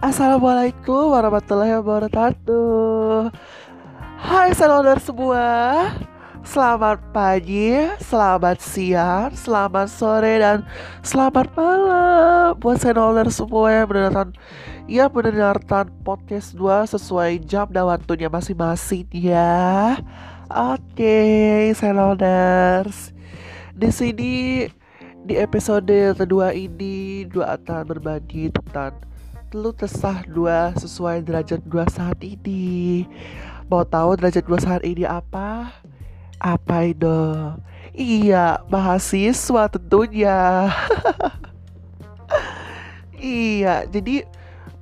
Assalamualaikum warahmatullahi wabarakatuh. Hai saudara semua. Selamat pagi, selamat siang, selamat sore, dan selamat malam. Buat saudara semua yang mendengarkan Ya mendengarkan podcast 2 sesuai jam dan waktunya masing-masing ya. Oke, saudara Di sini di episode kedua ini dua akan berbagi tentang lu tesah dua sesuai derajat dua saat ini. Mau tahu derajat dua saat ini apa? Apa itu? Iya, mahasiswa tentunya. iya, jadi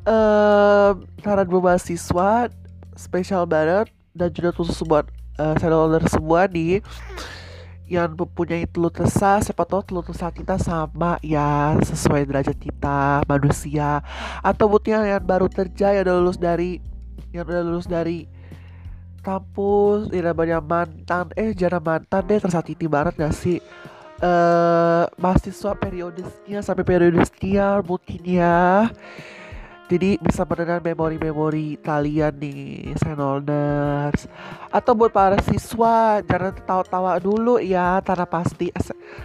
um, karena dua mahasiswa spesial banget dan juga khusus buat uh, eh, semua nih yang mempunyai telur tesa siapa tahu telur tesa kita sama ya sesuai derajat kita manusia. Atau mungkin yang baru kerja yang udah lulus dari yang udah lulus dari kampus ini namanya mantan. Eh jangan mantan deh tersakiti banget gak sih? Eh mahasiswa periodisnya sampai periodisnya mungkin ya jadi bisa mendengar memori-memori kalian nih Senolders Atau buat para siswa Jangan tawa-tawa dulu ya Karena pasti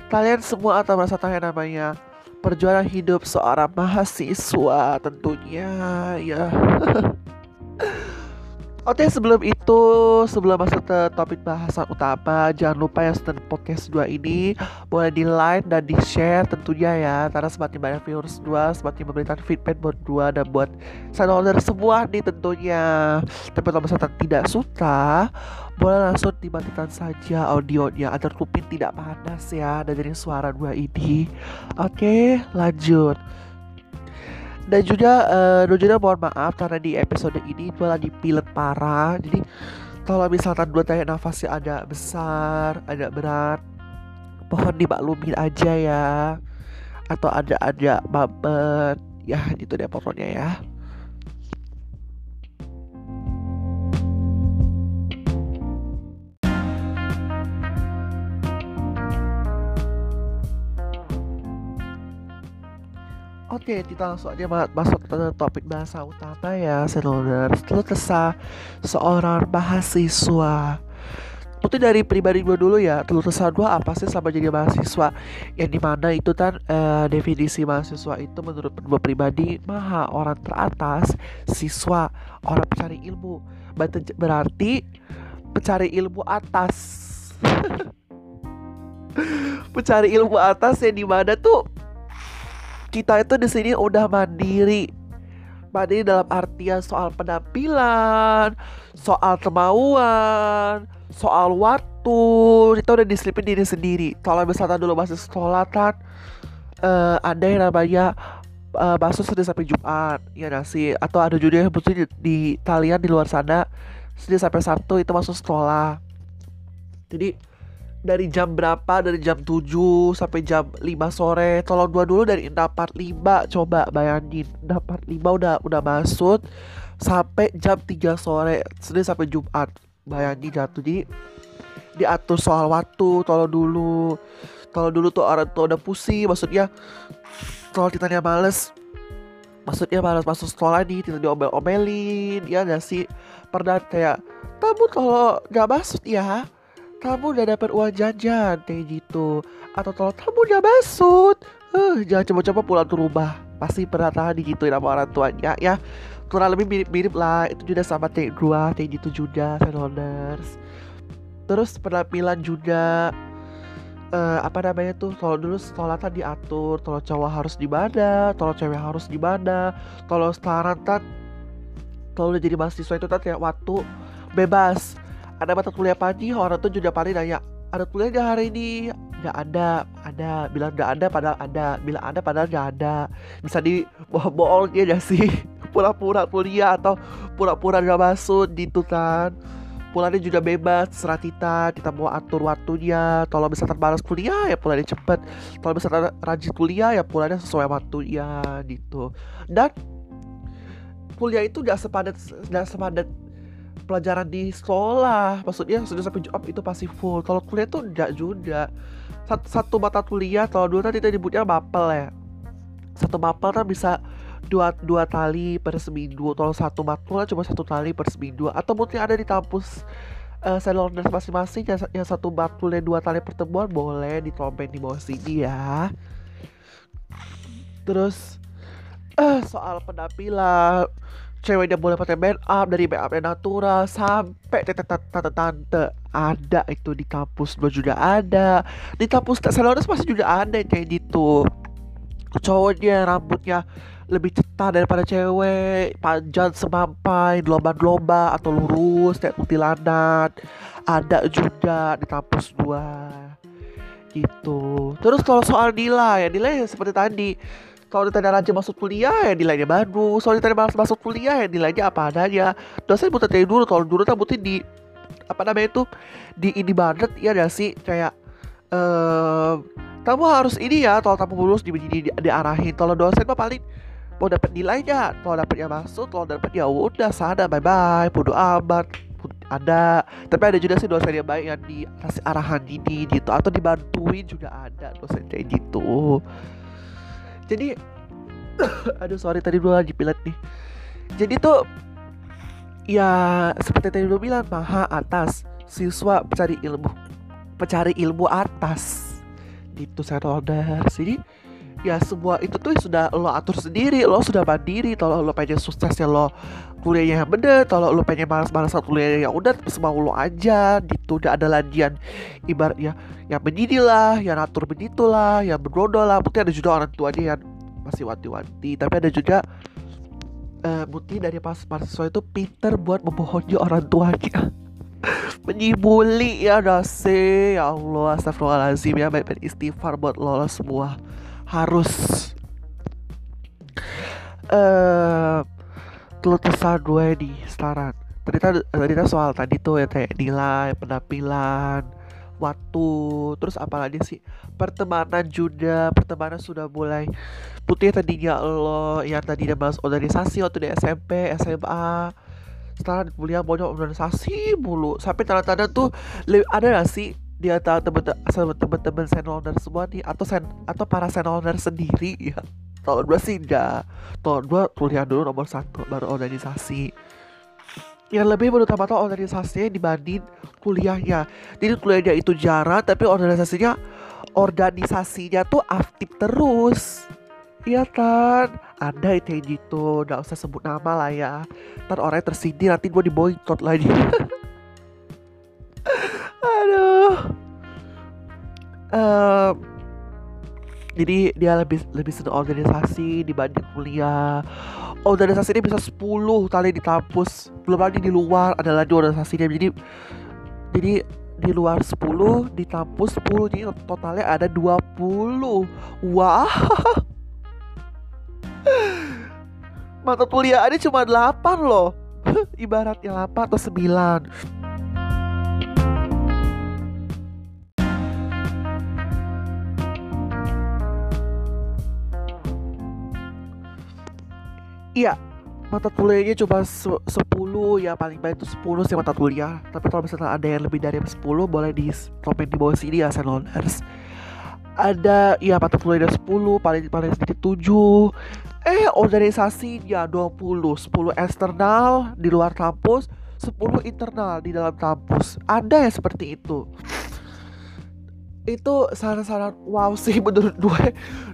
kalian semua atau merasa tahu yang namanya Perjuangan hidup seorang mahasiswa tentunya ya Oke sebelum itu sebelum masuk ke topik bahasan utama jangan lupa yang setelah podcast 2 ini boleh di like dan di share tentunya ya karena semakin banyak viewers 2 semakin memberikan feedback buat 2 dan buat shareholder semua nih tentunya. Tapi kalau misalnya tidak suka boleh langsung dimatikan saja audionya agar kuping tidak panas ya dan dari suara 2 ini. Oke lanjut dan juga uh, mohon maaf karena di episode ini gue lagi pilot parah. Jadi kalau misalkan dua tarik nafasnya ada besar ada berat pohon dimaklumin aja ya. Atau ada ada babet ya gitu deh pokoknya ya Oke, kita langsung aja masuk ke topik bahasa utama ya, saudara. Setelah kesah seorang mahasiswa. Itu dari pribadi gue dulu ya, telur kesah gue apa sih sama jadi mahasiswa? Yang di mana itu kan uh, definisi mahasiswa itu menurut gue pribadi maha orang teratas, siswa, orang pencari ilmu. Berarti pencari ilmu atas. pencari ilmu atas yang di mana tuh kita itu di sini udah mandiri. Mandiri dalam artian soal penampilan soal kemauan soal waktu. Kita udah diselipin diri sendiri. Kalau misalnya dulu masih sekolah kan uh, ada yang namanya uh, masuk Senin sampai Jumat ya nasi atau ada juga yang di, di kalian di luar sana Senin sampai Sabtu itu masuk sekolah. Jadi dari jam berapa? Dari jam 7 sampai jam 5 sore. Tolong dua dulu dari 4.45 coba bayangin 4.45 udah udah masuk sampai jam 3 sore Senin sampai Jumat. Bayangin jatuh. Jadi diatur soal waktu. Tolong dulu. Kalau dulu tuh orang tuh udah pusing. Maksudnya kalau ditanya males. Maksudnya males masuk sekolah nih tidak diomel-omelin. Ya gak sih? Pernah kayak kamu kalau gak masuk ya kamu udah dapat uang jajan kayak gitu. Atau kalau kamu udah masuk uh, jangan coba-coba pulang ke rumah. Pasti pernah tahan digituin sama orang tuanya ya. Kurang lebih mirip-mirip lah. Itu juga sama kayak gua kayak gitu juga Fenoners terus penampilan juga uh, apa namanya tuh? Kalau dulu kan diatur. Kalau cowok harus di mana kalau cewek harus di mana kalau sekarang kan kalau udah jadi mahasiswa itu kan kayak waktu bebas ada mata kuliah pagi orang tuh juga paling nanya ada kuliah gak hari ini? Nggak ada ada. Bilang nggak ada padahal ada. Bilang ada padahal nggak ada. Bisa di bohong ya gak sih? Pura-pura kuliah atau pura-pura gak masuk gitu kan. Pulangnya juga bebas serah kita kita mau atur waktunya. Kalau misalnya malas kuliah ya pulangnya cepet. Kalau misalnya rajin kuliah ya pulangnya sesuai waktunya gitu. Dan kuliah itu gak sepadat gak sepadat pelajaran di sekolah. Maksudnya sudah sampai job itu pasti full. Kalau kuliah tuh enggak juga. Satu, satu mata kuliah kalau dulu tadi kita nyebutnya mapel ya. Satu mapel kan bisa dua dua tali per seminggu. Kalau satu matkul cuma satu tali per seminggu. Atau mungkin ada di kampus uh, seloners masing-masing yang, yang satu matkulnya dua tali pertemuan boleh ditompeng di bawah sini ya. Terus uh, soal penampilan ceweknya boleh pakai make up dari make up yang natural sampai tante-tante ada itu di kampus gue juga ada. Di kampus Seloners pasti juga ada yang kayak gitu. Cowoknya rambutnya lebih cetar daripada cewek panjang semampai lomba-lomba atau lurus kayak kuntilanak. Ada juga di kampus gua gitu. Terus kalau soal nilai ya nilai seperti tadi kalau ditanya rajin masuk kuliah ya nilainya bagus. Kalau ditanya malas masuk kuliah ya nilainya apa adanya. Dosen butuh dari dulu. Kalau dulu kan butuh di apa namanya itu di ini banget ya gak sih? Kayak uh, kamu harus ini ya kalau kamu lulus di, di, di, diarahin. Kalau dosen mah paling mau dapat nilainya. Kalau dapatnya masuk kalau dapat ya udah sana bye bye bodo amat ada. Tapi ada juga sih dosen yang baik yang dikasih arahan ini gitu atau dibantuin juga ada dosen kayak gitu jadi aduh sorry tadi dulu lagi pilat nih. Jadi tuh ya seperti tadi dulu bilang maha atas siswa pencari ilmu pencari ilmu atas. Gitu saya jadi ya semua itu tuh sudah lo atur sendiri lo sudah mandiri. Kalau lo pengen sukses ya lo kuliahnya yang bener kalau lo pengen malas-malasan kuliah yang udah semua lo aja gitu. Udah ada ladian ibarat ya yang begini lah yang atur begitulah yang berbodoh lah. Mungkin ada juga orang tua dia yang masih wanti-wanti. Tapi ada juga uh, dari pas mahasiswa itu pinter buat membohongi orang tuanya. Menyibuli ya dasi ya Allah astagfirullahaladzim ya baik-baik istighfar buat lo semua harus eh uh, gue di Staran ternyata ternyata soal tadi tuh ya kayak nilai penampilan waktu terus apalagi sih? Pertemanan juga pertemanan sudah mulai putih tadinya lo yang tadinya bahas organisasi waktu di SMP SMA setelah kuliah banyak organisasi mulu. Sampai tanda-tanda tuh ada gak sih di antara teman-teman senolder semua nih atau sen atau para senolder sendiri ya. Tahun dua sih enggak. Tahun dua kuliah dulu nomor satu baru organisasi. Yang lebih berutama tuh organisasinya dibanding kuliahnya. Jadi kuliahnya itu jarang tapi organisasinya organisasinya tuh aktif terus. Iya kan? Ada yang kayak gitu Gak usah sebut nama lah ya. Ntar orangnya tersindir Nanti gue diboykot lagi aduh. Um, jadi dia lebih lebih senang organisasi dibanding kuliah. Organisasi ini bisa 10 kali di kampus. Belum lagi di luar ada lagi organisasinya. Jadi jadi di luar 10 di kampus 10 jadi totalnya ada 20 wah. Mata kuliah ini cuma 8 loh. Ibaratnya 8 atau 9 Iya, mata kuliahnya cuma 10 ya paling banyak itu 10 sih mata kuliah. Tapi kalau misalnya ada yang lebih dari 10 boleh di komen di bawah sini ya senolers ada ya mata kuliahnya 10 paling paling sedikit 7 eh organisasi ya 20 10 eksternal di luar kampus 10 internal di dalam kampus. Ada ya seperti itu itu saran-saran wow sih menurut gue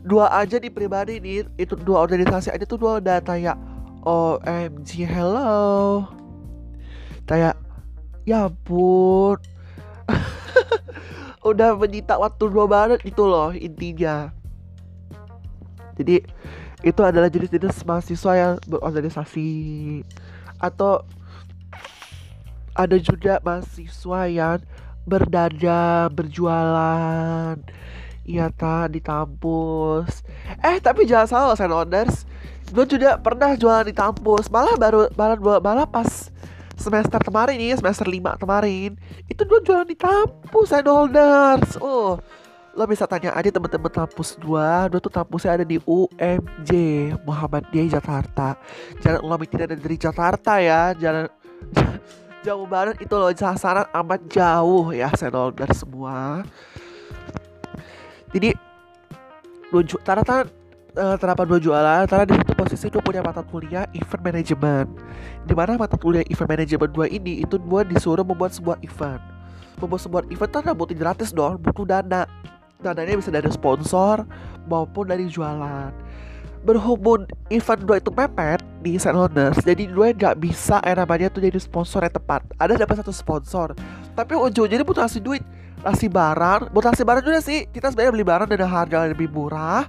dua aja di pribadi nih. Itu dua organisasi aja tuh dua udah kayak OMG hello. Kayak ya ampun. Udah menyita waktu dua banget itu loh intinya. Jadi itu adalah jenis-jenis mahasiswa yang berorganisasi. Atau ada juga mahasiswa yang berdada, berjualan, iya tak di kampus. Eh tapi jangan salah Senonders, gue juga pernah jualan di kampus. Malah baru malah malah pas semester kemarin nih, semester 5 kemarin, itu gue jualan di kampus Senonders. Oh, lo bisa tanya aja temen-temen kampus dua dua tuh kampusnya ada di UMJ Muhammadiyah Jakarta jangan lo mikir ada dari Jakarta ya jangan jauh banget itu loh sasaran amat jauh ya senolder semua. Jadi lucu rata uh, kenapa dua jualan karena di situ posisi dua punya mata kuliah event management. Di mana mata kuliah event management dua ini itu dua disuruh membuat sebuah event. Membuat sebuah event kan butuh gratis dong butuh dana. Dananya bisa dari sponsor maupun dari jualan berhubung event dua itu mepet di Saint Lauders jadi dua nggak bisa yang namanya tuh jadi sponsor yang tepat. Ada dapat satu sponsor tapi ujung-ujungnya butuh kasih duit kasih barang. Buat kasih barang juga sih kita sebenarnya beli barang dengan harga yang lebih murah.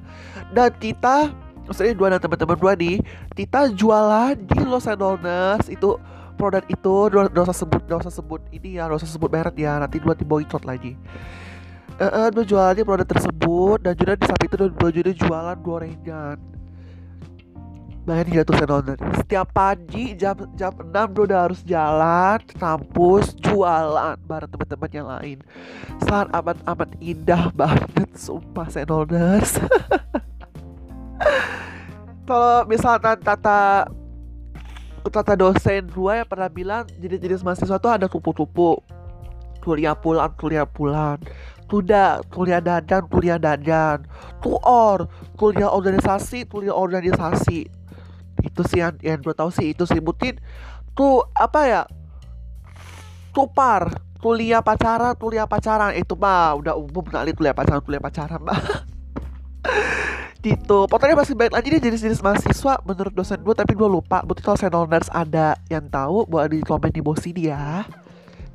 Dan kita maksudnya dua dan teman-teman dua nih kita jualan di Los Angeles. Itu produk itu dua usah sebut dua usah sebut ini ya dua usah sebut merek ya nanti dua boykot lagi. Eh uh, uh, dua jualan produk tersebut dan juga di samping itu dua, dua jualan gorengan Bayangin jatuh senoner Setiap pagi jam jam 6 udah harus jalan kampus jualan bareng teman-teman yang lain. Saat amat-amat indah banget Sumpah senoners Kalau misalnya tata Tata dosen dua yang pernah bilang Jenis-jenis mahasiswa tuh ada kupu-kupu. Kuliah pulang, kuliah pulang. Tuda, kuliah dadan, kuliah dadan Tuor, kuliah organisasi, kuliah organisasi itu sih yang, yang gue tahu sih itu sebutin tuh apa ya tupar kuliah pacaran kuliah pacaran. Itu mah udah umum kali kuliah pacaran kuliah pacaran mah gitu. Pokoknya masih baik lagi nih jenis-jenis mahasiswa menurut dosen gue tapi gue lupa. Betul kalau senolners ada yang tahu buat di komen di bawah sini ya.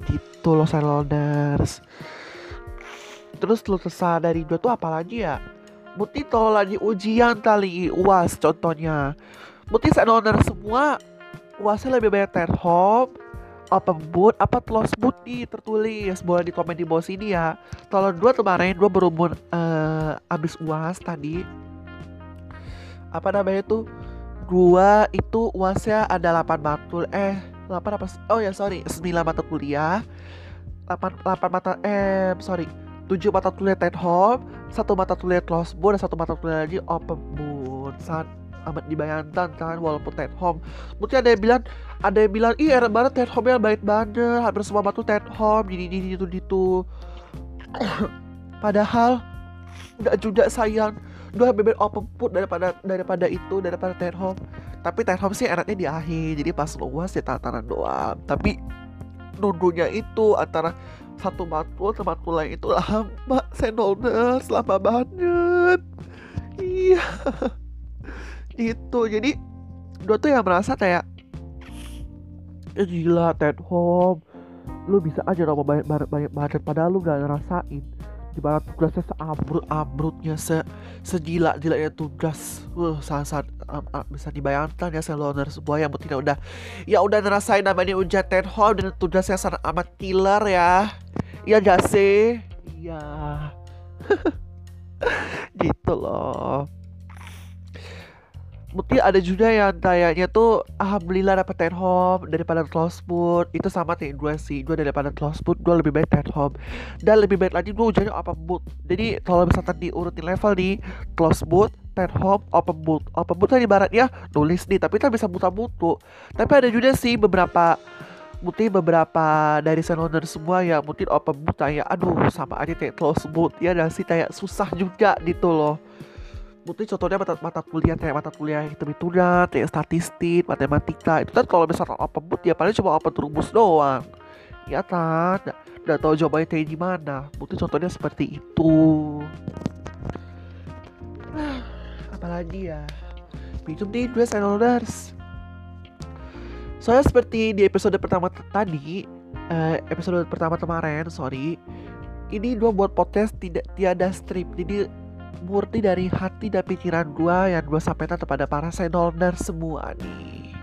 Gitu loh senolners terus lu kesal dari gue tuh apa lagi ya? Mungkin kalau lagi ujian kali uas contohnya Mungkin saya owner semua uasnya lebih banyak ten home open boot apa close boot nih tertulis. Boleh di komen di bawah sini ya. Kalau dua kemarin dua berumur uh, abis uas tadi apa namanya tuh dua itu uasnya ada 8 matul eh 8 apa oh ya sorry 9 mata kuliah 8, 8 mata eh sorry 7 mata kuliah ten home satu mata kuliah close boot dan satu mata kuliah lagi open boot saat amat dibayangkan kan walaupun Ted home mungkin ada yang bilang ada yang bilang ih enak banget Ted home yang baik banget hampir semua batu Ted home gini gini itu gitu. Padahal nggak juga sayang. Dua bebek open put daripada daripada itu daripada Ted home tapi Ted home sih enaknya di akhir jadi pas luas ya tatanan doang. Tapi nundunya itu antara satu matkul ke matkul lain itu lama senolder lama banget. Iya itu jadi gue tuh yang merasa kayak eh, gila Ted Home lu bisa aja dong banyak banyak banget padahal lu gak ngerasain. Mana tugasnya seambrut ambrutnya se segila gilanya tugas. Uh sangat sangat um, um, bisa dibayangkan ya seloner sebuah yang tidak udah ya udah ngerasain namanya ujian Ted Home dan tugasnya sangat amat killer ya. Iya gak sih? Iya. Gitu loh mungkin ada juga yang kayaknya tuh alhamdulillah dapat ten home daripada close boot itu sama kayak gue sih gue daripada close boot gue lebih baik ten home dan lebih baik lagi gue ujiannya open boot. Jadi kalau misalkan diurutin level di close boot ten home open boot. Open boot kan ibaratnya nulis nih tapi kan bisa buta butu tapi ada juga sih beberapa mungkin beberapa dari senoner semua ya mungkin open boot kayak aduh sama aja kayak close boot ya dan sih? Kayak susah juga gitu loh mungkin contohnya mata, mata kuliah kayak mata kuliah hitung-hitungan, kayak statistik, matematika itu kan kalau misalnya open book ya paling cuma open rumus doang. Ya kan? Nggak, nggak tahu jawabannya kayak gimana. Mungkin contohnya seperti itu. Apalagi ya? Minum nih dua dollars. Soalnya seperti di episode pertama tadi uh, episode pertama kemarin sorry ini dua buat podcast tidak tiada strip. Jadi murni dari hati dan pikiran gue yang gue sampaikan kepada para senolner semua nih.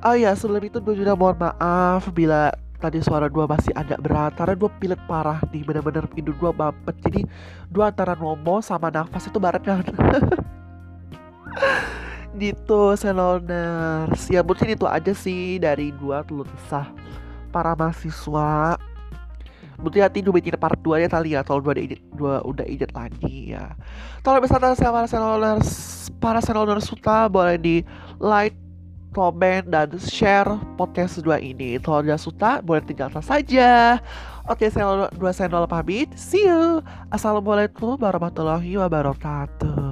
Oh ya sebelum itu gue juga mohon maaf bila tadi suara gue masih agak berat karena gue pilek parah nih bener-bener hidung gue mampet. Jadi gue antara ngomong sama nafas itu barengan. Gitu senolners ya mungkin itu aja sih dari dua keluh kesah para mahasiswa Berarti hati dua bikin part 2 ya kali ya Kalau dua udah edit, dua udah edit lagi ya. Kalau misalnya saya para senolers Para senolers suka boleh di like komen dan share podcast dua ini. Kalau udah suka boleh tinggalkan saja. Oke saya dua senol pamit See you. Assalamualaikum warahmatullahi wabarakatuh